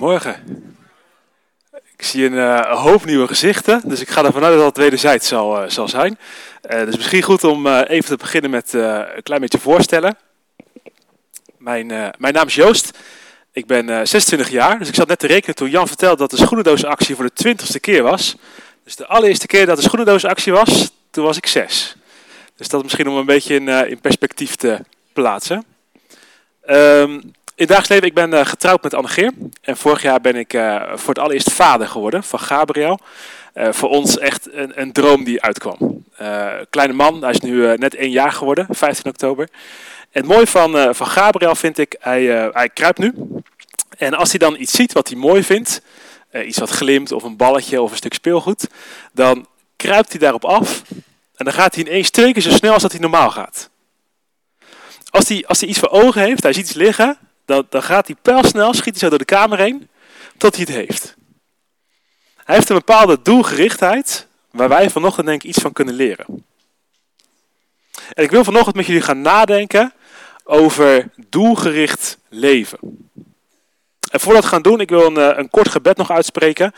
Goedemorgen. Ik zie een uh, hoop nieuwe gezichten, dus ik ga ervan uit dat het wederzijds zal, uh, zal zijn. Uh, dus misschien goed om even te beginnen met een klein beetje voorstellen. Mijn, mijn naam is Joost, ik ben 26 jaar, dus ik zat net te rekenen toen Jan vertelde dat de schoenendoosactie voor de twintigste keer was. Dus de allereerste keer dat de schoenendoosactie was, toen was ik 6. Dus dat misschien om een beetje in, in perspectief te plaatsen. Um, in het dagelijks leven, ik ben uh, getrouwd met Annegeer. En vorig jaar ben ik uh, voor het allereerst vader geworden van Gabriel. Uh, voor ons echt een, een droom die uitkwam. kleine man, hij is nu net één jaar geworden, 15 oktober. En het mooie van, van Gabriel vind ik, hij, hij kruipt nu. En als hij dan iets ziet wat hij mooi vindt, iets wat glimt of een balletje of een stuk speelgoed, dan kruipt hij daarop af. En dan gaat hij in één twee keer zo snel als dat hij normaal gaat. Als hij, als hij iets voor ogen heeft, hij ziet iets liggen, dan, dan gaat hij pijlsnel, schiet hij zo door de kamer heen, tot hij het heeft. Hij heeft een bepaalde doelgerichtheid, waar wij vanochtend denk ik iets van kunnen leren. En ik wil vanochtend met jullie gaan nadenken over doelgericht leven. En voordat we gaan doen, ik wil een, eh, een kort gebed nog uitspreken,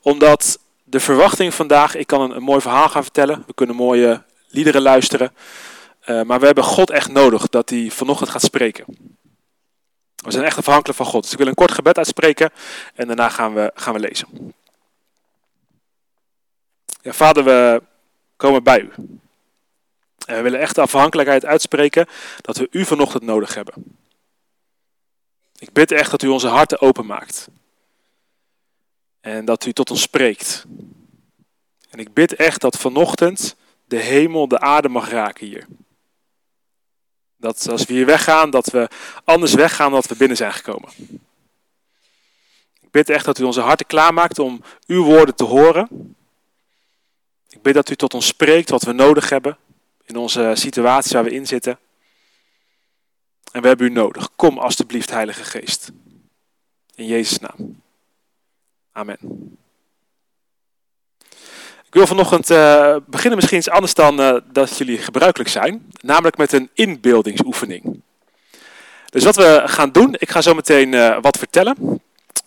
omdat de verwachting vandaag, ik kan een, mooi verhaal gaan vertellen, we kunnen mooie liederen luisteren, uh, maar we hebben God echt nodig dat hij vanochtend gaat spreken. We zijn echt afhankelijk van God. Dus ik wil een kort gebed uitspreken en daarna gaan we, gaan we lezen. Ja, vader, we komen bij u. En we willen echt de afhankelijkheid uitspreken dat we u vanochtend nodig hebben. Ik bid echt dat u onze harten openmaakt. En dat u tot ons spreekt. En ik bid echt dat vanochtend de hemel de aarde mag raken hier. Dat als we hier weggaan, dat we anders weggaan dan dat we binnen zijn gekomen. Ik bid echt dat u onze harten klaarmaakt om uw woorden te horen. Ik bid dat u tot ons spreekt wat we nodig hebben in onze situatie waar we in zitten. En we hebben u nodig. Kom alstublieft, Heilige Geest. In Jezus' naam. Amen. Ik wil vanochtend uh, beginnen misschien iets anders dan uh, dat jullie gebruikelijk zijn. Namelijk met een inbeeldingsoefening. Dus wat we gaan doen, ik ga zo meteen uh, wat vertellen.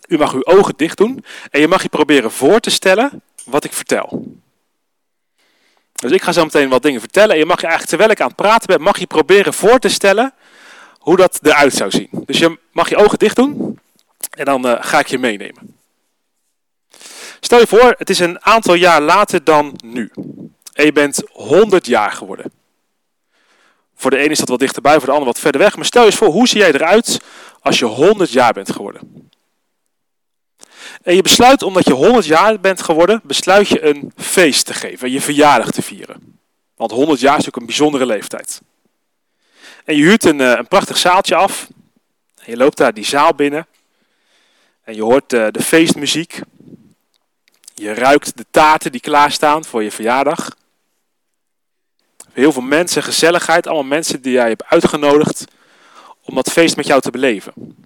U mag uw ogen dicht doen en je mag je proberen voor te stellen wat ik vertel. Dus ik ga zo meteen wat dingen vertellen en je mag je eigenlijk terwijl ik aan het praten ben, mag je proberen voor te stellen hoe dat eruit zou zien. Dus je mag je ogen dicht doen en dan ga ik je meenemen. Stel je voor, het is een aantal jaar later dan nu. En je bent 100 jaar geworden. Voor de ene is dat wat dichterbij, voor de ander wat verder weg. Maar stel je eens voor, hoe zie jij eruit als je 100 jaar bent geworden? En je besluit, omdat je 100 jaar bent geworden, besluit je een feest te geven, je verjaardag te vieren. Want 100 jaar is natuurlijk een bijzondere leeftijd. En je huurt een, eh, een prachtig zaaltje af. En je loopt daar die zaal binnen. En je hoort eh, de feestmuziek. Je ruikt de taarten die klaarstaan voor je verjaardag. Heel veel mensen, gezelligheid, allemaal mensen die jij hebt uitgenodigd om dat feest met jou te beleven.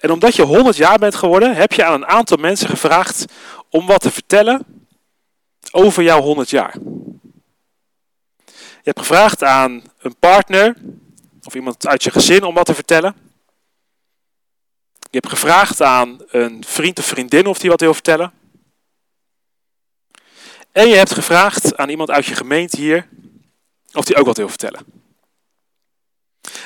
En omdat je 100 jaar bent geworden, heb je aan een aantal mensen gevraagd om wat te vertellen over jouw 100 jaar. Je hebt gevraagd aan een partner of iemand uit je gezin om wat te vertellen. Je hebt gevraagd aan een vriend of vriendin of die wat wil vertellen. En je hebt gevraagd aan iemand uit je gemeente hier of die ook wat wil vertellen.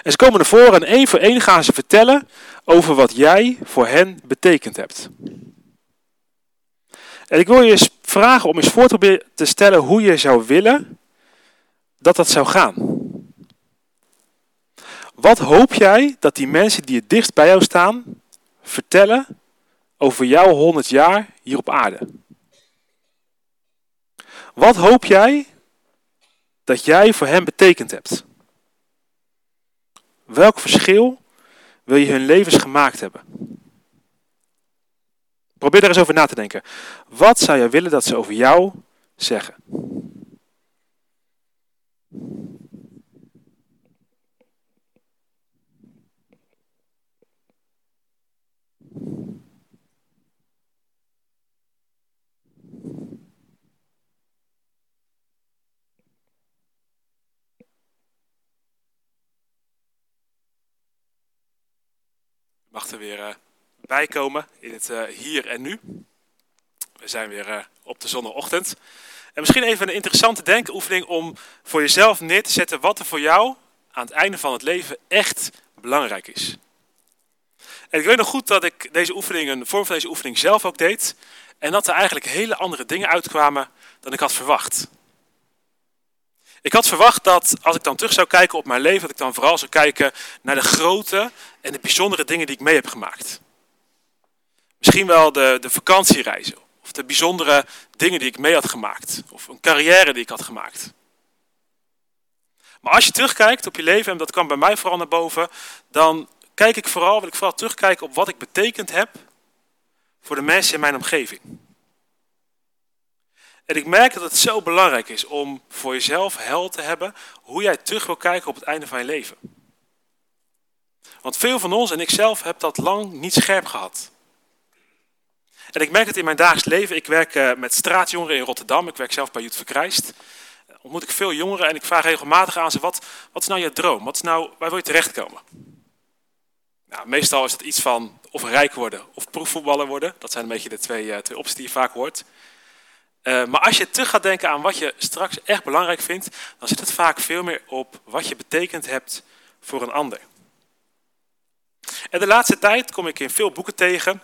En ze komen ervoor en één voor één gaan ze vertellen over wat jij voor hen betekend hebt. En ik wil je eens vragen om eens voor te, te stellen hoe je zou willen dat dat zou gaan. Wat hoop jij dat die mensen die het dichtst bij jou staan, vertellen over jouw 100 jaar hier op aarde? Wat hoop jij dat jij voor hen betekend hebt? Welk verschil wil je hun levens gemaakt hebben? Probeer er eens over na te denken. Wat zou je willen dat ze over jou zeggen? Mag er weer uh, bijkomen in het uh, hier en nu. We zijn weer uh, op de zonneochtend. En misschien even een interessante denkoefening om voor jezelf neer te zetten wat er voor jou aan het einde van het leven echt belangrijk is. En ik weet nog goed dat ik deze oefening, een vorm van deze oefening zelf ook deed. En dat er eigenlijk hele andere dingen uitkwamen dan ik had verwacht. Ik had verwacht dat als ik dan terug zou kijken op mijn leven, dat ik dan vooral zou kijken naar de grote en de bijzondere dingen die ik mee heb gemaakt. Misschien wel de, de vakantiereizen, of de bijzondere dingen die ik mee had gemaakt, of een carrière die ik had gemaakt. Maar als je terugkijkt op je leven, en dat kwam bij mij vooral naar boven, dan kijk ik vooral, wil ik vooral terugkijken op wat ik betekend heb voor de mensen in mijn omgeving. En ik merk dat het zo belangrijk is om voor jezelf hel te hebben hoe jij terug wil kijken op het einde van je leven. Want veel van ons en ik zelf heb dat lang niet scherp gehad. En ik merk het in mijn dagelijks leven. Ik werk eh, met straatjongeren in Rotterdam. Ik werk zelf bij Youth Verkrijst. Ontmoet ik veel jongeren en ik vraag regelmatig aan ze: wat, wat is nou je droom? Wat is nou, waar wil je terechtkomen? Nou, meestal is dat iets van of rijk worden of proefvoetballer worden. Dat zijn een beetje de twee, uh, twee opties die je vaak hoort. Uh, maar als je terug gaat denken aan wat je straks echt belangrijk vindt, dan zit het vaak veel meer op wat je betekend hebt voor een ander. En de laatste tijd kom ik in veel boeken tegen.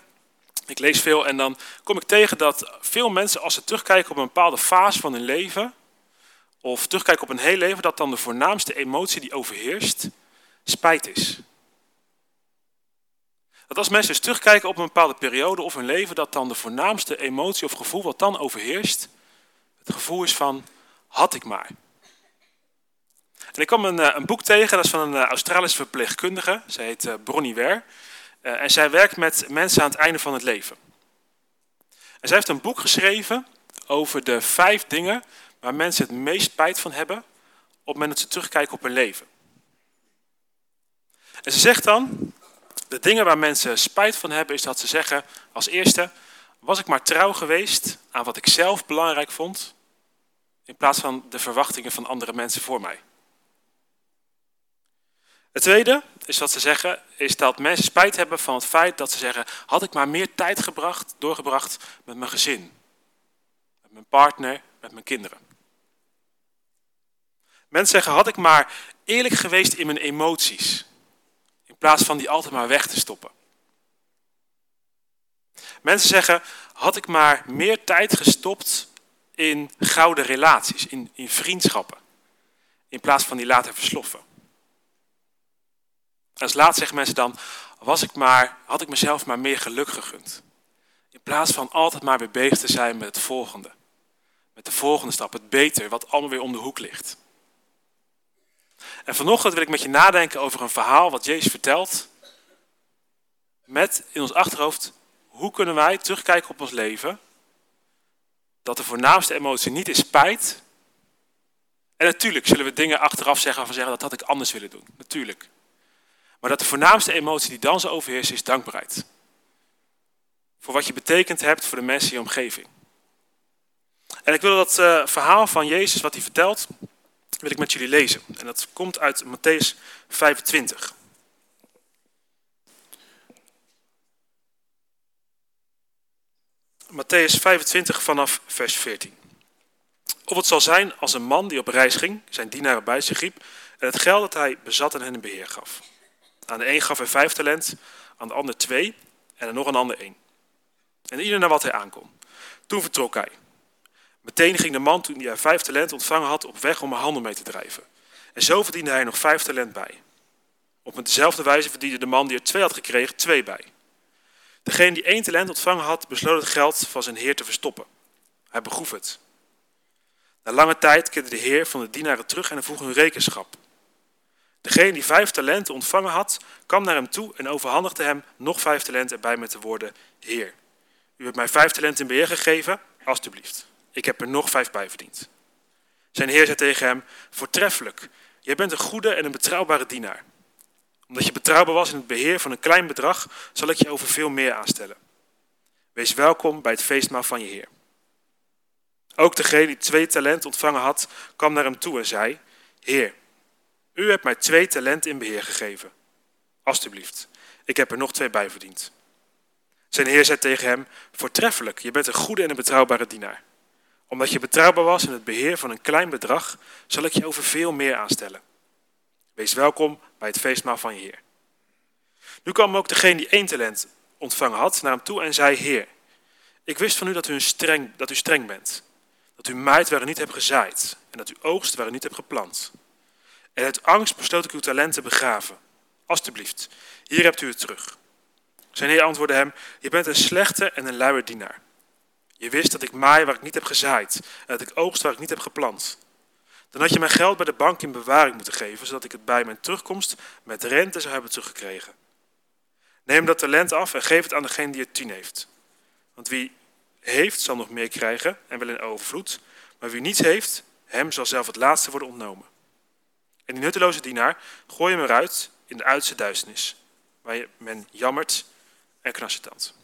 Ik lees veel en dan kom ik tegen dat veel mensen, als ze terugkijken op een bepaalde fase van hun leven, of terugkijken op een heel leven, dat dan de voornaamste emotie die overheerst, spijt is. Dat als mensen dus terugkijken op een bepaalde periode of hun leven, dat dan de voornaamste emotie of gevoel wat dan overheerst, het gevoel is van, had ik maar. En ik kwam een, eh, een boek tegen, dat is van een eh, Australische verpleegkundige, zij heet eh, Bronnie Ware. En zij werkt met mensen aan het einde van het leven. En zij heeft een boek geschreven over de vijf dingen waar mensen het meest spijt van hebben op het moment dat ze terugkijken op hun leven. En ze zegt dan, de dingen waar mensen spijt van hebben, is dat ze zeggen als eerste, was ik maar trouw geweest aan wat ik zelf belangrijk vond, in plaats van de verwachtingen van andere mensen voor mij. Het tweede is wat ze zeggen, is dat mensen spijt hebben van het feit dat ze zeggen, had ik maar meer tijd gebracht, doorgebracht met mijn gezin, met mijn partner, met mijn kinderen. Mensen zeggen, had ik maar eerlijk geweest in mijn emoties plaats van die altijd maar weg te stoppen. Mensen zeggen, had ik maar meer tijd gestopt in gouden relaties, in, in vriendschappen, in plaats van die laten versloffen. Als laat zeggen mensen dan, was ik maar, had ik mezelf maar meer geluk gegund. In plaats van altijd maar weer bezig te zijn met het volgende. Met de volgende stap, het beter, wat allemaal weer om de hoek ligt. En vanochtend wil ik met je nadenken over een verhaal wat Jezus vertelt. Met in ons achterhoofd, hoe kunnen wij terugkijken op ons leven? Dat de voornaamste emotie niet is spijt. En natuurlijk zullen we dingen achteraf zeggen van zeggen dat had ik anders willen doen. Natuurlijk. Maar dat de voornaamste emotie die dan zo overheerst is dankbaarheid. Voor wat je betekend hebt voor de mensen in je omgeving. En ik wil dat uh, verhaal van Jezus, wat hij vertelt, wil ik met jullie lezen. En dat komt uit Matthäus 25. Matthäus 25 vanaf vers 14. Of het zal zijn als een man die op reis ging, zijn dienaren bij zich riep en het geld dat hij bezat aan hen in beheer gaf. Aan de een gaf hij vijf talent, aan de ander twee en aan nog een ander één. En ieder naar wat hij aankon. Toen vertrok hij. Meteen ging de man, toen hij vijf talent ontvangen had, op weg om er handel mee te drijven. En zo verdiende hij nog vijf talent bij. Op dezelfde wijze verdiende de man die er twee had gekregen, twee bij. Degene die één talent ontvangen had, besloot het geld van zijn heer te verstoppen. Hij begroef het. Na lange tijd keerde de heer van de dienaren terug en vroeg hun rekenschap. Degene die vijf talenten ontvangen had, kwam naar hem toe en overhandigde hem nog vijf talenten erbij met de woorden: Heer, u hebt mij vijf talenten in beheer gegeven, alstublieft. Ik heb er nog vijf bij verdiend. Zijn heer zei tegen hem, voortreffelijk, jij bent een goede en een betrouwbare dienaar. Omdat je betrouwbaar was in het beheer van een klein bedrag, zal ik je over veel meer aanstellen. Wees welkom bij het feestmaal van je heer. Ook degene die twee talenten ontvangen had, kwam naar hem toe en zei, Heer, u hebt mij twee talenten in beheer gegeven. Alsjeblieft, ik heb er nog twee bij verdiend. Zijn heer zei tegen hem, voortreffelijk, je bent een goede en een betrouwbare dienaar. Omdat je betrouwbaar was in het beheer van een klein bedrag, zal ik je over veel meer aanstellen. Wees welkom bij het feestmaal van je heer. Nu kwam ook degene die één talent ontvangen had naar hem toe en zei, heer, ik wist van u dat u, streng, dat u streng bent. Dat u maait waar u niet hebt gezaaid en dat u oogst waar u niet hebt geplant. En uit angst besloot ik uw talenten begraven. Alsjeblieft, hier hebt u het terug. Zijn heer antwoordde hem, je bent een slechte en een luie dienaar. Je wist dat ik maai waar ik niet heb gezaaid en dat ik oogst waar ik niet heb geplant. Dan had je mijn geld bij de bank in bewaring moeten geven, zodat ik het bij mijn terugkomst met rente zou hebben teruggekregen. Neem dat talent af en geef het aan degene die het tien heeft. Want wie heeft, zal nog meer krijgen en wel in overvloed. Maar wie niets heeft, hem zal zelf het laatste worden ontnomen. En die nutteloze dienaar, gooi hem eruit in de uiterste duisternis, waar men jammert en knarsetand.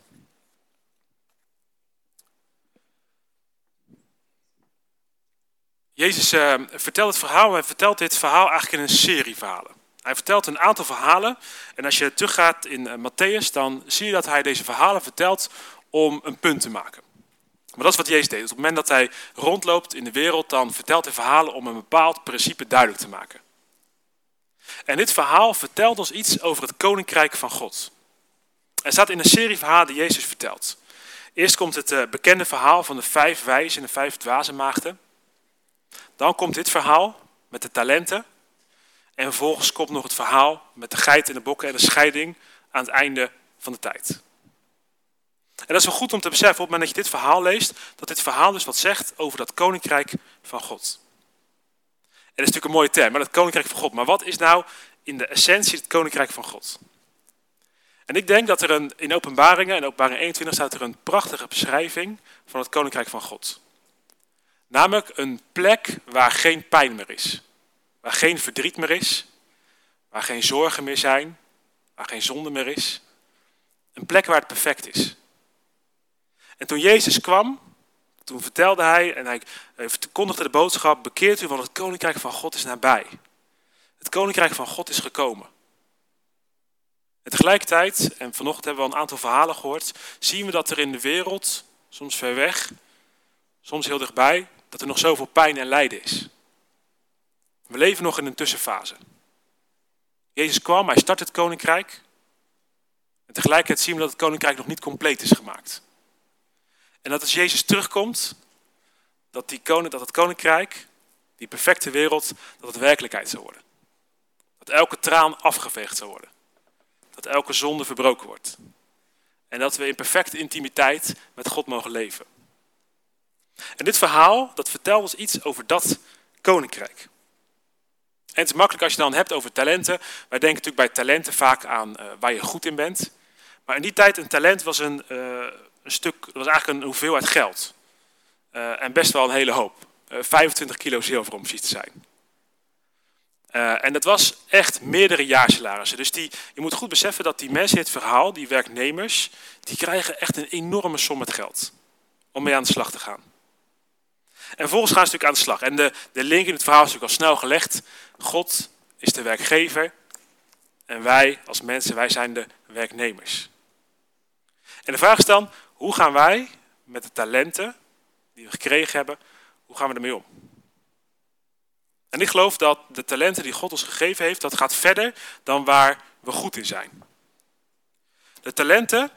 Jezus uh, vertelt het verhaal, hij vertelt dit verhaal eigenlijk in een serie verhalen. Hij vertelt een aantal verhalen en als je teruggaat in uh, Matthäus, dan zie je dat hij deze verhalen vertelt om een punt te maken. Maar dat is wat Jezus deed. Dus op het moment dat hij rondloopt in de wereld, dan vertelt hij verhalen om een bepaald principe duidelijk te maken. En dit verhaal vertelt ons iets over het koninkrijk van God. Er staat in een serie verhalen die Jezus vertelt. Eerst komt het uh, bekende verhaal van de vijf wijzen en de vijf dwaze maagden. Dan komt dit verhaal met de talenten. En vervolgens komt nog het verhaal met de geit en de bokken en de scheiding aan het einde van de tijd. En dat is wel goed om te beseffen op het moment dat je dit verhaal leest, dat dit verhaal dus wat zegt over dat koninkrijk van God. En dat is natuurlijk een mooie term, maar dat koninkrijk van God. Maar wat is nou in de essentie het koninkrijk van God? En ik denk dat er een, in openbaringen, in openbaring 21 staat er een prachtige beschrijving van het koninkrijk van God. Namelijk een plek waar geen pijn meer is. Waar geen verdriet meer is. Waar geen zorgen meer zijn. Waar geen zonde meer is. Een plek waar het perfect is. En toen Jezus kwam, toen vertelde hij en hij verkondigde de boodschap, bekeert u, want het koninkrijk van God is nabij. Het koninkrijk van God is gekomen. En tegelijkertijd, en vanochtend hebben we al een aantal verhalen gehoord, zien we dat er in de wereld, soms ver weg, soms heel dichtbij, dat er nog zoveel pijn en lijden is. We leven nog in een tussenfase. Jezus kwam, hij start het koninkrijk. En tegelijkertijd zien we dat het koninkrijk nog niet compleet is gemaakt. En dat als Jezus terugkomt, dat, die koning, dat het koninkrijk, die perfecte wereld, dat het werkelijkheid zal worden. Dat elke traan afgeveegd zal worden. Dat elke zonde verbroken wordt. En dat we in perfecte intimiteit met God mogen leven. En dit verhaal, dat vertelt ons iets over dat koninkrijk. En het is makkelijk als je dan hebt over talenten. Wij denken natuurlijk bij talenten vaak aan uh, waar je goed in bent. Maar in die tijd een talent was een, uh, een stuk, was eigenlijk een hoeveelheid geld. Uh, en best wel een hele hoop. 25 kilo zilver om precies te zijn. En dat was echt meerdere jaarsalarissen. Dus die, je moet goed beseffen dat die mensen in het verhaal, die werknemers, die krijgen echt een enorme som met geld. Om mee aan de slag te gaan. En vervolgens gaan ze natuurlijk aan de slag. En de, de link in het verhaal is natuurlijk al snel gelegd. God is de werkgever. En wij als mensen, wij zijn de werknemers. En de vraag is dan, hoe gaan wij met de talenten die we gekregen hebben, hoe gaan we ermee om? En ik geloof dat de talenten die God ons gegeven heeft, dat gaat verder dan waar we goed in zijn. De talenten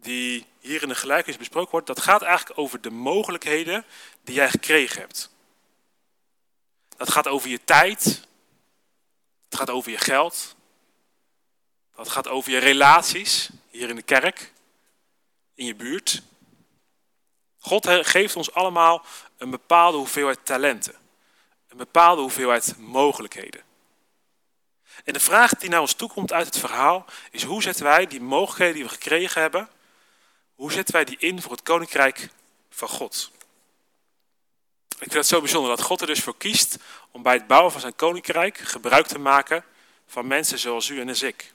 die hier in de gelijkenis besproken wordt, dat gaat eigenlijk over de mogelijkheden die jij gekregen hebt. Dat gaat over je tijd. Het gaat over je geld. Dat gaat over je relaties hier in de kerk, in je buurt. God geeft ons allemaal een bepaalde hoeveelheid talenten. Een bepaalde hoeveelheid mogelijkheden. En de vraag die naar ons toe komt uit het verhaal is hoe zetten wij die mogelijkheden die we gekregen hebben, hoe zetten wij die in voor het koninkrijk van God? Ik vind het zo bijzonder dat God er dus voor kiest om bij het bouwen van zijn koninkrijk gebruik te maken van mensen zoals u en als ik.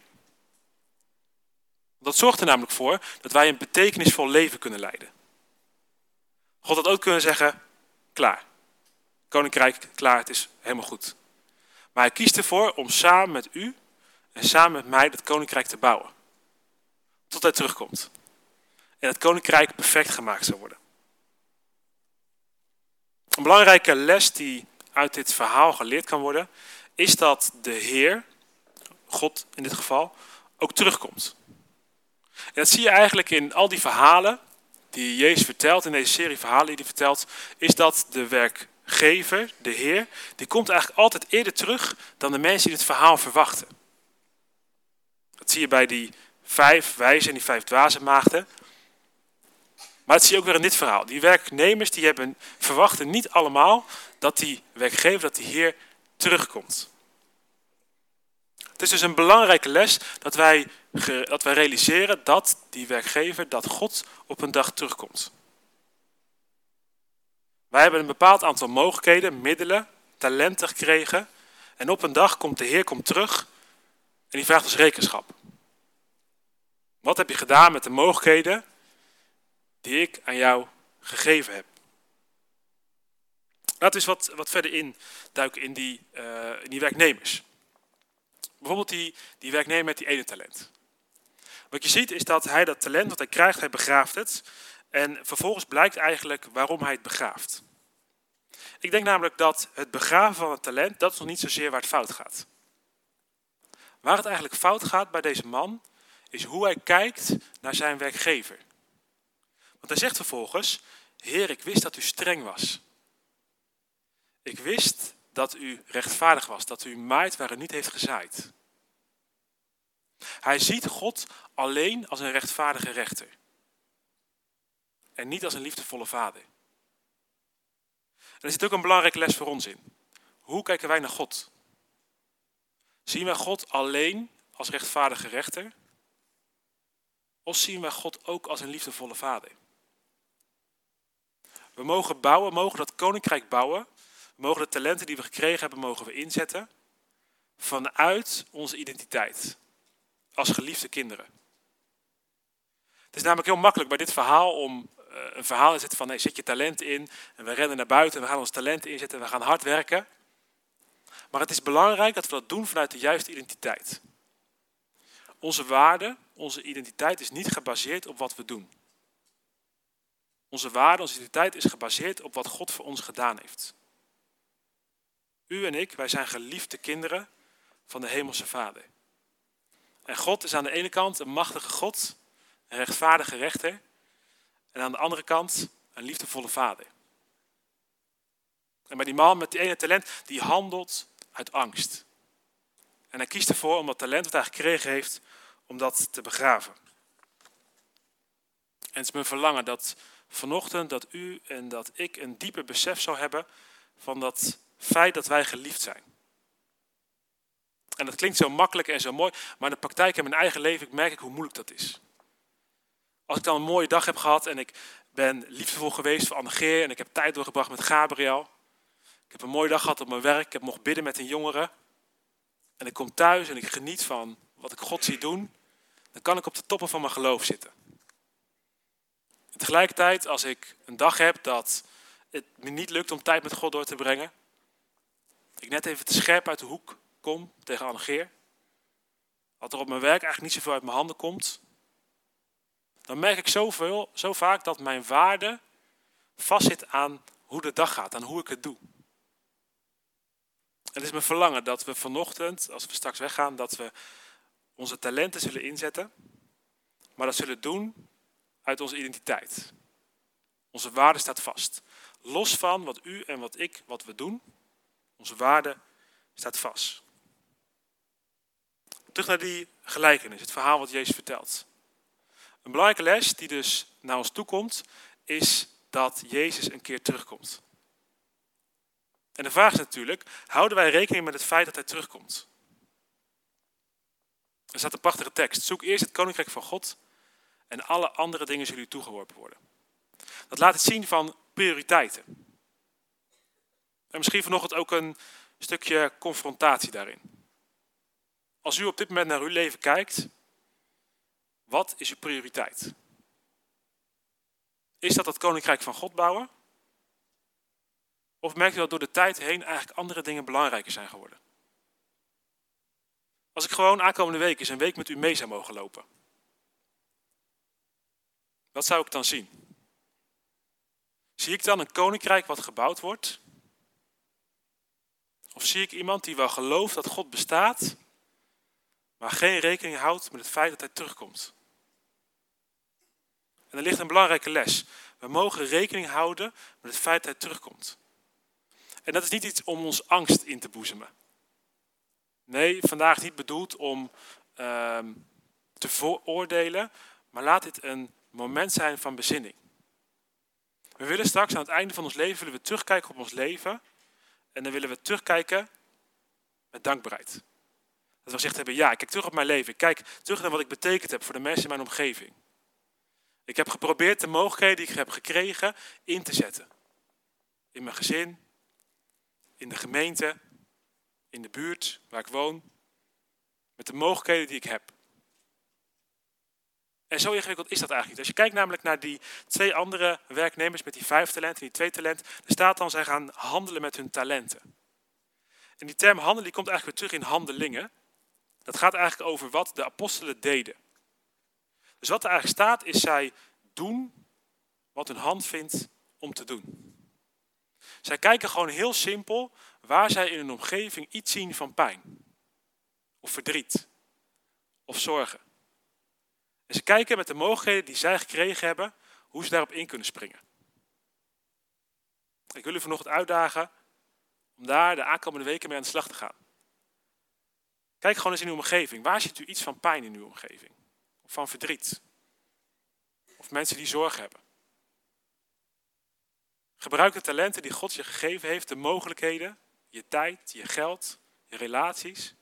Dat zorgt er namelijk voor dat wij een betekenisvol leven kunnen leiden. God had ook kunnen zeggen, klaar. Koninkrijk, klaar, het is helemaal goed. Maar hij kiest ervoor om samen met u en samen met mij dat koninkrijk te bouwen. Tot hij terugkomt. En het koninkrijk perfect gemaakt zou worden. Een belangrijke les die uit dit verhaal geleerd kan worden, is dat de Heer, God in dit geval, ook terugkomt. En dat zie je eigenlijk in al die verhalen die Jezus vertelt, in deze serie verhalen die hij vertelt, is dat de werkgever, de Heer, die komt eigenlijk altijd eerder terug dan de mensen die het verhaal verwachten. Dat zie je bij die vijf wijzen en die vijf dwaze maagden. Maar dat zie je ook weer in dit verhaal. Die werknemers die hebben, verwachten niet allemaal dat die werkgever, dat die Heer terugkomt. Het is dus een belangrijke les dat wij, dat wij realiseren dat die werkgever, dat God op een dag terugkomt. Wij hebben een bepaald aantal mogelijkheden, middelen, talenten gekregen. En op een dag komt de Heer komt terug en die vraagt ons rekenschap. Wat heb je gedaan met de mogelijkheden die ik aan jou gegeven heb? Laten we eens wat, wat verder induiken in die, uh, in die werknemers. Bijvoorbeeld die, die werknemer met die ene talent. Wat je ziet is dat hij dat talent wat hij krijgt, hij begraaft het. En vervolgens blijkt eigenlijk waarom hij het begraaft. Ik denk namelijk dat het begraven van het talent, dat is nog niet zozeer waar het fout gaat. Waar het eigenlijk fout gaat bij deze man, is hoe hij kijkt naar zijn werkgever. Want hij zegt vervolgens, Heer, ik wist dat u streng was. Ik wist dat u rechtvaardig was, dat u maait waar u niet heeft gezaaid. Hij ziet God alleen als een rechtvaardige rechter. En niet als een liefdevolle vader. Er zit ook een belangrijke les voor ons in. Hoe kijken wij naar God? Zien wij God alleen als rechtvaardige rechter? Of zien wij God ook als een liefdevolle vader? We mogen bouwen, mogen dat koninkrijk bouwen. We mogen de talenten die we gekregen hebben, mogen we inzetten. Vanuit onze identiteit als geliefde kinderen. Het is namelijk heel makkelijk bij dit verhaal om eh, een verhaal te zetten van nee, zet je talent in en we rennen naar buiten en we gaan ons talent inzetten en we gaan hard werken. Maar het is belangrijk dat we dat doen vanuit de juiste identiteit. Onze waarde, onze identiteit is niet gebaseerd op wat we doen. Onze waarde, onze identiteit is gebaseerd op wat God voor ons gedaan heeft. U en ik, wij zijn geliefde kinderen van de Hemelse Vader. En God is aan de ene kant een machtige God, een rechtvaardige rechter. En aan de andere kant een liefdevolle vader. En bij die man met die ene talent, die handelt uit angst. En hij kiest ervoor om dat talent wat hij gekregen heeft, om dat te begraven. En het is mijn verlangen dat vanochtend dat u en dat ik een dieper besef zou hebben van dat feit dat wij geliefd zijn. En dat klinkt zo makkelijk en zo mooi, maar in de praktijk in mijn eigen leven merk ik hoe moeilijk dat is. Als ik dan een mooie dag heb gehad en ik ben liefdevol geweest voor Annegeer en ik heb tijd doorgebracht met Gabriel. Ik heb een mooie dag gehad op mijn werk, ik heb mocht bidden met een jongere. En ik kom thuis en ik geniet van wat ik God zie doen. Dan kan ik op de toppen van mijn geloof zitten. Tegelijkertijd, als ik een dag heb dat het me niet lukt om tijd met God door te brengen. Ik net even te scherp uit de hoek kom tegen Annegeer. Wat er op mijn werk eigenlijk niet zoveel uit mijn handen komt. Dan merk ik zoveel, zo vaak dat mijn waarde vastzit aan hoe de dag gaat, aan hoe ik het doe. Het is mijn verlangen dat we vanochtend, als we straks weggaan, dat we onze talenten zullen inzetten. Maar dat zullen doen uit onze identiteit. Onze waarde staat vast. Los van wat u en wat ik, wat we doen, onze waarde staat vast. Terug naar die gelijkenis, het verhaal wat Jezus vertelt. Een belangrijke les die dus naar ons toe komt, is dat Jezus een keer terugkomt. En de vraag is natuurlijk, houden wij rekening met het feit dat hij terugkomt? Er staat een prachtige tekst. Zoek eerst het koninkrijk van God en alle andere dingen zullen u toegeworpen worden. Dat laat het zien van prioriteiten. En misschien vanochtend ook een stukje confrontatie daarin. Als u op dit moment naar uw leven kijkt, wat is uw prioriteit? Is dat het koninkrijk van God bouwen? Of merkt u dat door de tijd heen eigenlijk andere dingen belangrijker zijn geworden? Als ik gewoon aankomende week eens een week met u mee zou mogen lopen. Wat zou ik dan zien? Zie ik dan een koninkrijk wat gebouwd wordt? Of zie ik iemand die wel gelooft dat God bestaat, maar geen rekening houdt met het feit dat hij terugkomt? En er ligt een belangrijke les. We mogen rekening houden met het feit dat hij terugkomt. En dat is niet iets om ons angst in te boezemen. Nee, vandaag niet bedoeld om ehm, te vooroordelen, maar laat dit een moment zijn van bezinning. We willen straks aan het einde van ons leven willen we terugkijken op ons leven en dan willen we terugkijken met dankbaarheid. Dat we gezegd hebben, ja, ik kijk terug op mijn leven. Ik kijk terug naar wat ik betekend heb voor de mensen in mijn omgeving. Ik heb geprobeerd de mogelijkheden die ik heb gekregen in te zetten. In mijn gezin, in de gemeente, in de buurt waar ik woon. Met de mogelijkheden die ik heb. En zo ingewikkeld is dat eigenlijk niet. Als je kijkt namelijk naar die twee andere werknemers met die vijf talenten en die twee talenten, er staat dan zij gaan handelen met hun talenten. En die term handelen die komt eigenlijk weer terug in handelingen. Dat gaat eigenlijk over wat de apostelen deden. Dus wat er eigenlijk staat is zij doen wat hun hand vindt om te doen. Zij kijken gewoon heel simpel waar zij in hun omgeving iets zien van pijn. Of verdriet. Of zorgen. En ze kijken met de mogelijkheden die zij gekregen hebben, hoe ze daarop in kunnen springen. Ik wil u vanochtend uitdagen om daar de aankomende weken mee aan de slag te gaan. Kijk gewoon eens in uw omgeving. Waar ziet u iets van pijn in uw omgeving? Of van verdriet? Of mensen die zorg hebben? Gebruik de talenten die God je gegeven heeft, de mogelijkheden, je tijd, je geld, je relaties.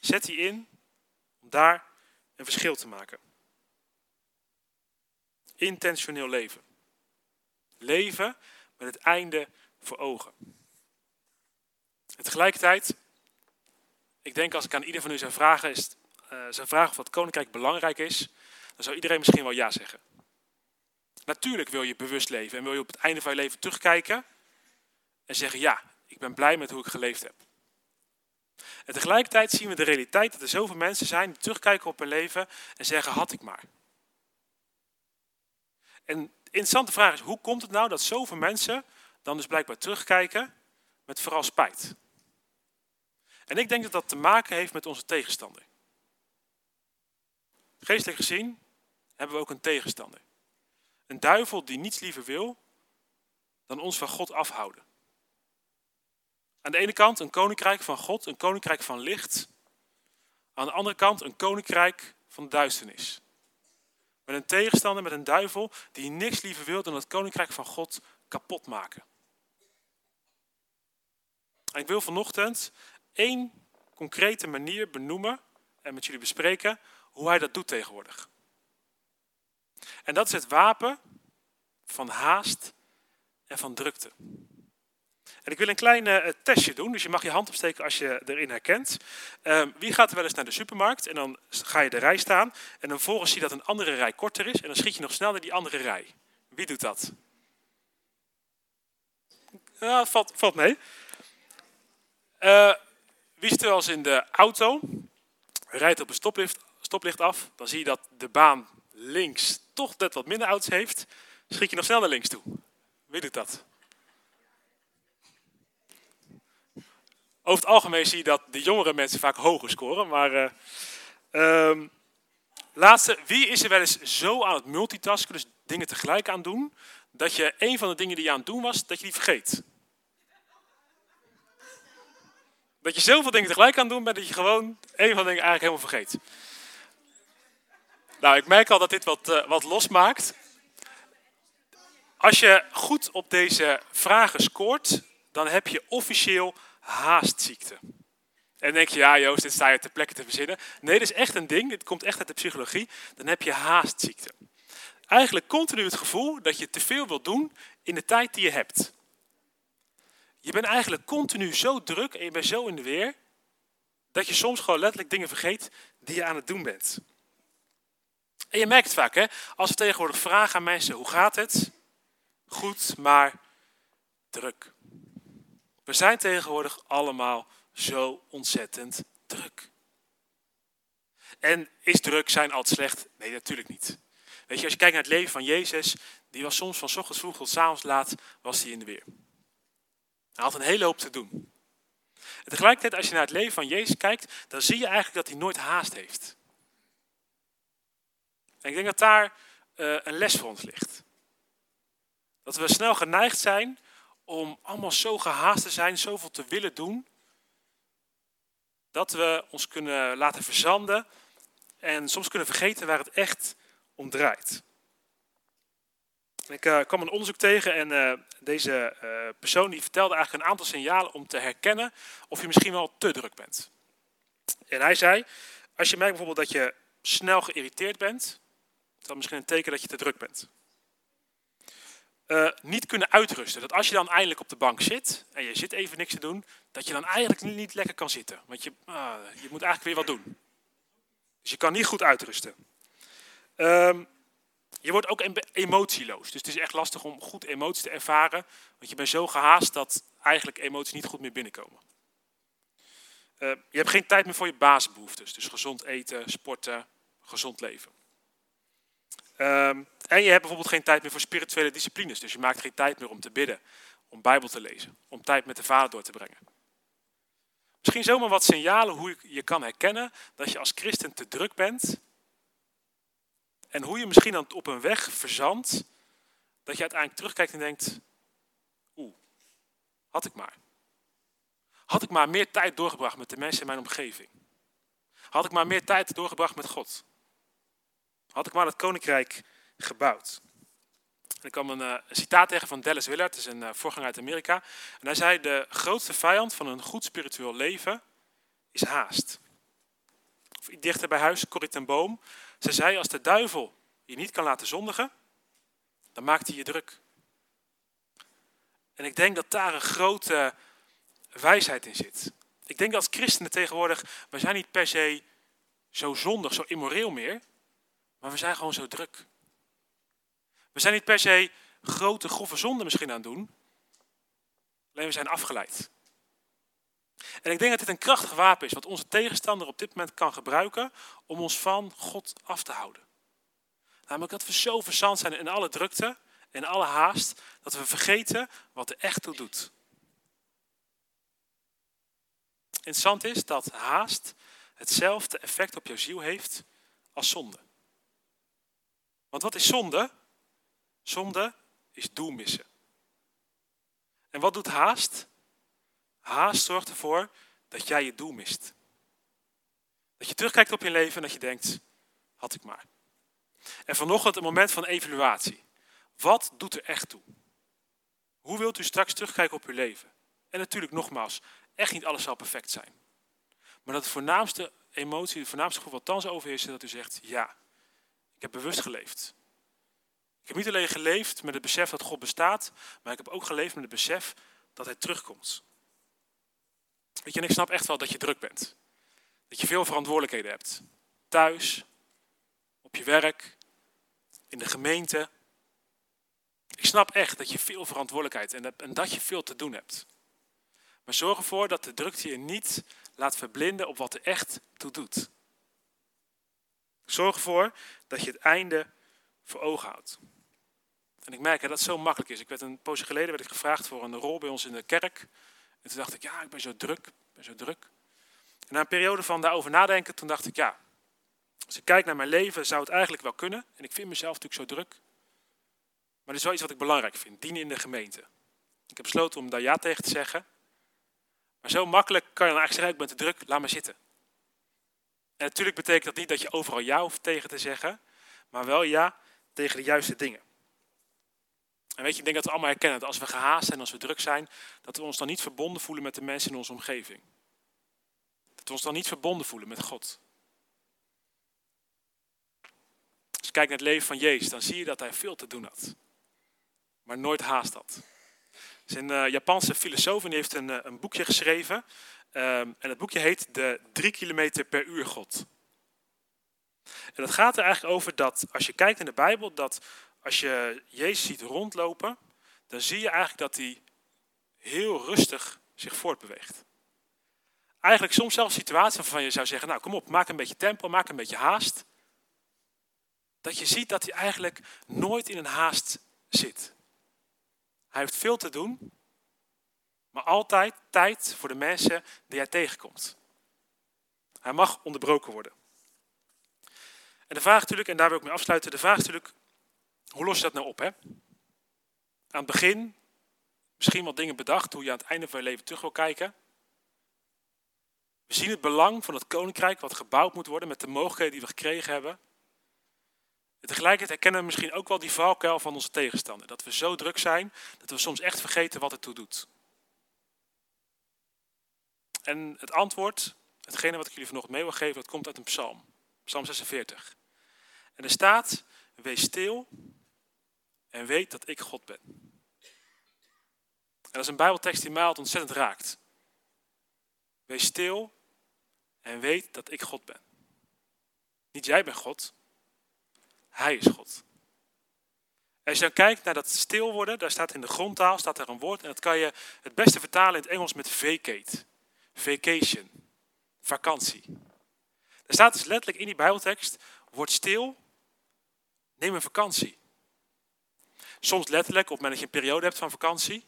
Zet die in om daar een verschil te maken. Intentioneel leven. Leven met het einde voor ogen. En tegelijkertijd, ik denk als ik aan ieder van u zou vragen, is, uh, zou vragen of het koninkrijk belangrijk is, dan zou iedereen misschien wel ja zeggen. Natuurlijk wil je bewust leven en wil je op het einde van je leven terugkijken en zeggen ja, ik ben blij met hoe ik geleefd heb. En tegelijkertijd zien we de realiteit dat er zoveel mensen zijn die terugkijken op hun leven en zeggen had ik maar. En de interessante vraag is, hoe komt het nou dat zoveel mensen dan dus blijkbaar terugkijken met vooral spijt? En ik denk dat dat te maken heeft met onze tegenstander. Geestelijk gezien hebben we ook een tegenstander. Een duivel die niets liever wil dan ons van God afhouden. Aan de ene kant een koninkrijk van God, een koninkrijk van licht. Aan de andere kant een koninkrijk van duisternis. Met een tegenstander, met een duivel die niks liever wil dan het koninkrijk van God kapot maken. En ik wil vanochtend één concrete manier benoemen en met jullie bespreken hoe hij dat doet tegenwoordig. En dat is het wapen van haast en van drukte. En ik wil een klein uh, testje doen, dus je mag je hand opsteken als je erin herkent. Um, wie gaat er wel eens naar de supermarkt en dan ga je de rij staan en dan volgens zie je dat een andere rij korter is en dan schiet je nog snel naar die andere rij. Wie doet dat? Ja, valt, valt mee. Uh, wie zit er wel eens in de auto, rijdt op een stoplicht, stoplicht af, dan zie je dat de baan links toch net wat minder auto's heeft, schiet je nog snel naar links toe. Wie doet dat? Over het algemeen zie je dat de jongere mensen vaak hoger scoren. Maar uh, um, laatste, wie is er wel eens zo aan het multitasken, dus dingen tegelijk aan doen, dat je een van de dingen die je aan het doen was, dat je die vergeet? Dat je zoveel dingen tegelijk aan het doen bent, dat je gewoon een van de dingen eigenlijk helemaal vergeet. Nou, ik merk al dat dit wat, uh, wat losmaakt. Als je goed op deze vragen scoort, dan heb je officieel haastziekte. En denk je, ja Joost, dit sta je ter plekke te verzinnen. Nee, dit is echt een ding, dit komt echt uit de psychologie. Dan heb je haastziekte. Eigenlijk continu het gevoel dat je te veel wilt doen in de tijd die je hebt. Je bent eigenlijk continu zo druk en je bent zo in de weer, dat je soms gewoon letterlijk dingen vergeet die je aan het doen bent. En je merkt het vaak, hè? als we tegenwoordig vragen aan mensen, hoe gaat het? Goed, maar druk. We zijn tegenwoordig allemaal zo ontzettend druk. En is druk zijn altijd slecht? Nee, natuurlijk niet. Weet je, als je kijkt naar het leven van Jezus, die was soms van ochtends vroeg tot avonds laat, was hij in de weer. Hij had een hele hoop te doen. En tegelijkertijd, als je naar het leven van Jezus kijkt, dan zie je eigenlijk dat hij nooit haast heeft. En ik denk dat daar uh, een les voor ons ligt. Dat we snel geneigd zijn om allemaal zo gehaast te zijn, zoveel te willen doen, dat we ons kunnen laten verzanden en soms kunnen vergeten waar het echt om draait. Ik uh, kwam een onderzoek tegen en uh, deze uh, persoon die vertelde eigenlijk een aantal signalen om te herkennen of je misschien wel te druk bent. En hij zei, als je merkt bijvoorbeeld dat je snel geïrriteerd bent, is dat misschien een teken dat je te druk bent. Niet kunnen uitrusten. Dat als je dan eindelijk op de bank zit en je zit even niks te doen, dat je dan eigenlijk niet lekker kan zitten. Want je, ah, je moet eigenlijk weer wat doen. Dus je kan niet goed uitrusten. Um, je wordt ook emotieloos. Dus het is echt lastig om goed emoties te ervaren. Want je bent zo gehaast dat eigenlijk emoties niet goed meer binnenkomen. Uh, je hebt geen tijd meer voor je basisbehoeftes. Dus gezond eten, sporten, gezond leven. Um, en je hebt bijvoorbeeld geen tijd meer voor spirituele disciplines. Dus je maakt geen tijd meer om te bidden, om Bijbel te lezen, om tijd met de Vader door te brengen. Misschien zomaar wat signalen hoe je kan herkennen dat je als christen te druk bent en hoe je misschien dan op een weg verzandt, dat je uiteindelijk terugkijkt en denkt, oeh, had ik maar. Had ik maar meer tijd doorgebracht met de mensen in mijn omgeving. Had ik maar meer tijd doorgebracht met God. Had ik maar het koninkrijk gebouwd. En ik kwam een, uh, een, citaat tegen van Dallas Willard, dat is een uh, voorganger uit Amerika. En hij zei, de grootste vijand van een goed spiritueel leven is haast. Of dichter bij huis, Corrie ten Boom, ze zei, als de duivel je niet kan laten zondigen, dan maakt hij je druk. En ik denk dat daar een grote wijsheid in zit. Ik denk als christenen tegenwoordig, we zijn niet per se zo zondig, zo immoreel meer, maar we zijn gewoon zo druk. We zijn niet per se grote, grove zonden misschien aan het doen, alleen we zijn afgeleid. En ik denk dat dit een krachtig wapen is, wat onze tegenstander op dit moment kan gebruiken om ons van God af te houden. Namelijk dat we zo verzand zijn in alle drukte, in alle haast, dat we vergeten wat er echt toe doet. Interessant is dat haast hetzelfde effect op jouw ziel heeft als zonde. Want wat is zonde? Zonde is doel missen. En wat doet haast? Haast zorgt ervoor dat jij je doel mist. Dat je terugkijkt op je leven en dat je denkt, had ik maar. En vanochtend een moment van evaluatie. Wat doet er echt toe? Hoe wilt u straks terugkijken op uw leven? En natuurlijk nogmaals, echt niet alles zal perfect zijn. Maar dat de voornaamste emotie, de voornaamste gevoel wat thans overheerst, is dat u zegt, ja, ik heb bewust geleefd. Ik heb niet alleen geleefd met het besef dat God bestaat, maar ik heb ook geleefd met het besef dat Hij terugkomt. Weet je, en ik snap echt wel dat je druk bent. Dat je veel verantwoordelijkheden hebt. Thuis, op je werk, in de gemeente. Ik snap echt dat je veel verantwoordelijkheid hebt en dat je veel te doen hebt. Maar zorg ervoor dat de drukte je niet laat verblinden op wat er echt toe doet. Zorg ervoor dat je het einde voor ogen houdt. En ik merk dat het zo makkelijk is. Ik werd een poosje geleden werd ik gevraagd voor een rol bij ons in de kerk. En toen dacht ik, ja, ik ben zo druk, ik ben zo druk. En na een periode van daarover nadenken, toen dacht ik, ja, als ik kijk naar mijn leven, zou het eigenlijk wel kunnen. En ik vind mezelf natuurlijk zo druk. Maar het is wel iets wat ik belangrijk vind, dienen in de gemeente. Ik heb besloten om daar ja tegen te zeggen. Maar zo makkelijk kan je dan eigenlijk zeggen, ik ben te druk, laat me zitten. En natuurlijk betekent dat niet dat je overal ja hoeft tegen te zeggen, maar wel ja tegen de juiste dingen. En weet je, ik denk dat we allemaal herkennen dat als we gehaast zijn, als we druk zijn, dat we ons dan niet verbonden voelen met de mensen in onze omgeving. Dat we ons dan niet verbonden voelen met God. Als je kijkt naar het leven van Jezus, dan zie je dat hij veel te doen had. Maar nooit haast had. Is een uh, Japanse filosoof en die heeft een, uh, een boekje geschreven. Um, en het boekje heet De 3 kilometer per uur God. En dat gaat er eigenlijk over dat als je kijkt in de Bijbel, dat als je Jezus ziet rondlopen, dan zie je eigenlijk dat hij heel rustig zich voortbeweegt. Eigenlijk soms zelfs situaties waarvan je zou zeggen, nou kom op, maak een beetje tempo, maak een beetje haast. dat je ziet dat hij eigenlijk nooit in een haast zit. Hij heeft veel te doen, maar altijd tijd voor de mensen die hij tegenkomt. Hij mag onderbroken worden. En de vraag natuurlijk, en daar wil ik mee afsluiten, de vraag is natuurlijk, hoe los je dat nou op? Hè? Aan het begin misschien wat dingen bedacht hoe je aan het einde van je leven terug wil kijken. We zien het belang van het koninkrijk wat gebouwd moet worden met de mogelijkheden die we gekregen hebben. En tegelijkertijd herkennen we misschien ook wel die valkuil van onze tegenstander. Dat we zo druk zijn dat we soms echt vergeten wat het toe doet. En het antwoord, hetgene wat ik jullie vanochtend mee wil geven, dat komt uit een psalm. Psalm 46. En er staat, wees stil en weet dat ik God ben. En dat is een bijbeltekst die mij altijd ontzettend raakt. Wees stil en weet dat ik God ben. Niet jij bent God, Hij is God. als je kijkt naar dat stil worden, daar staat in de grondtaal staat er een woord en dat kan je het beste vertalen in het Engels met vacate. Vacation. Vakantie. Er staat dus letterlijk in die bijbeltekst, word stil, neem een vakantie. Soms letterlijk op het moment dat je een periode hebt van vakantie,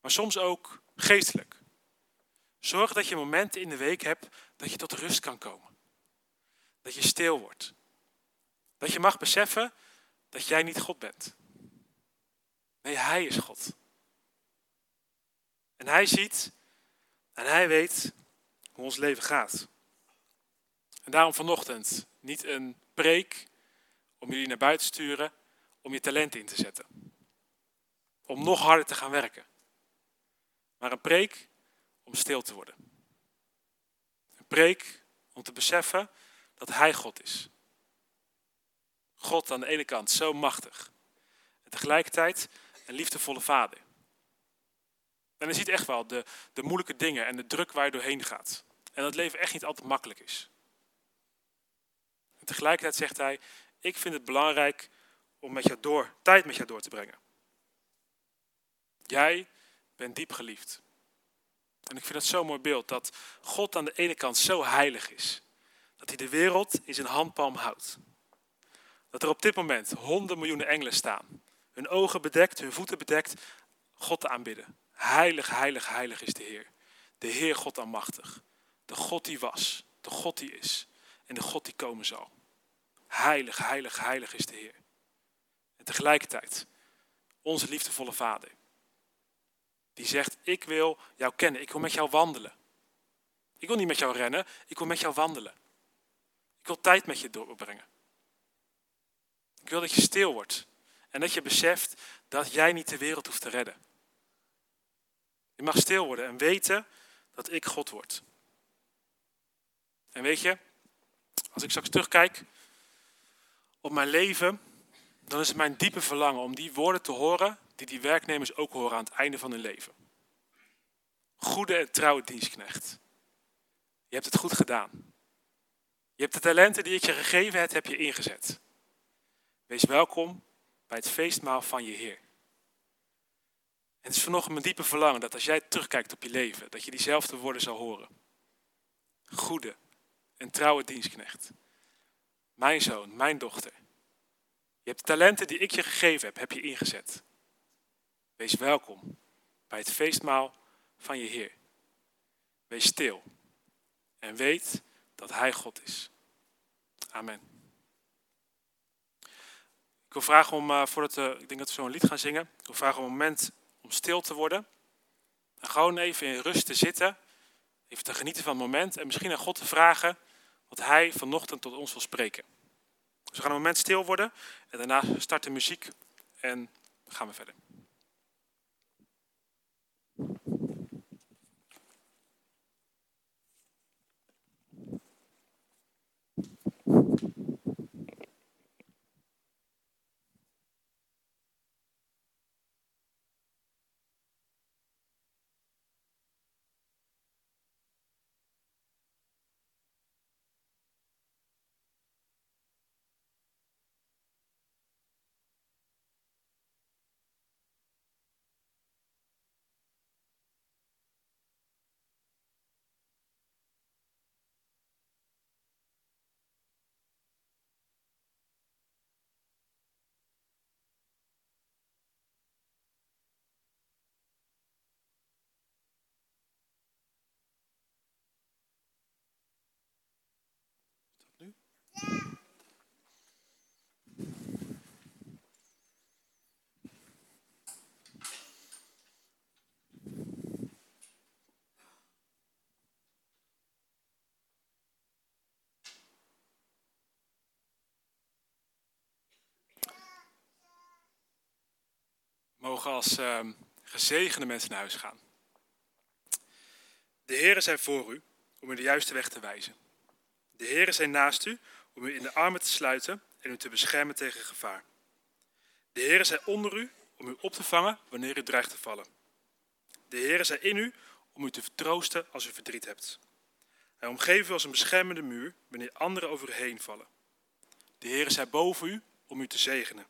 maar soms ook geestelijk. Zorg dat je momenten in de week hebt dat je tot rust kan komen. Dat je stil wordt. Dat je mag beseffen dat jij niet God bent. Nee, Hij is God. En Hij ziet en Hij weet hoe ons leven gaat. En daarom vanochtend niet een preek om jullie naar buiten te sturen, om je talent in te zetten. Om nog harder te gaan werken. Maar een preek om stil te worden. Een preek om te beseffen dat Hij God is. God aan de ene kant zo machtig. En tegelijkertijd een liefdevolle vader. En je ziet echt wel de, de moeilijke dingen en de druk waar je doorheen gaat. En dat leven echt niet altijd makkelijk is. Tegelijkertijd zegt hij, ik vind het belangrijk om met jou door, tijd met jou door te brengen. Jij bent diep geliefd. En ik vind dat zo'n mooi beeld, dat God aan de ene kant zo heilig is. Dat hij de wereld in zijn handpalm houdt. Dat er op dit moment honderden miljoenen engelen staan. Hun ogen bedekt, hun voeten bedekt, God te aanbidden. Heilig, heilig, heilig is de Heer. De Heer God almachtig. De God die was, de God die is en de God die komen zal. Heilig, heilig, heilig is de Heer. Tegelijkertijd onze liefdevolle Vader. Die zegt, ik wil jou kennen, ik wil met jou wandelen. Ik wil niet met jou rennen, ik wil met jou wandelen. Ik wil tijd met je doorbrengen. Ik wil dat je stil wordt en dat je beseft dat jij niet de wereld hoeft te redden. Je mag stil worden en weten dat ik God word. En weet je, als ik straks terugkijk op mijn leven, dan is het mijn diepe verlangen om die woorden te horen die die werknemers ook horen aan het einde van hun leven. Goede en trouwe dienstknecht. Je hebt het goed gedaan. Je hebt de talenten die ik je gegeven heb, heb je ingezet. Wees welkom bij het feestmaal van je Heer. En het is vanochtend mijn diepe verlangen dat als jij terugkijkt op je leven, dat je diezelfde woorden zal horen. Goede en trouwe dienstknecht. Mijn zoon, mijn dochter. Hebt de talenten die ik je gegeven heb, heb je ingezet. Wees welkom bij het feestmaal van je Heer. Wees stil en weet dat Hij God is. Amen. Ik wil vragen om, uh, voordat we, ik denk dat we zo een lied gaan zingen, ik wil vragen om een moment om stil te worden. En gewoon even in rust te zitten, even te genieten van het moment en misschien aan God te vragen wat Hij vanochtend tot ons wil spreken. Dus we gaan een moment stil worden en daarna start de muziek en gaan we verder. Mogen als uh, gezegende mensen naar huis gaan. De Heeren zijn voor u om u de juiste weg te wijzen. De Heeren zijn naast u om u in de armen te sluiten en u te beschermen tegen gevaar. De Heeren zijn onder u om u op te vangen wanneer u dreigt te vallen. De Heeren zijn in u om u te vertroosten als u verdriet hebt. Hij omgeeft u als een beschermende muur wanneer anderen over u heen vallen. De Heere zij boven u om u te zegenen.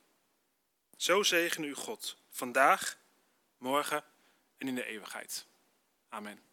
Zo zegene u God, vandaag, morgen en in de eeuwigheid. Amen.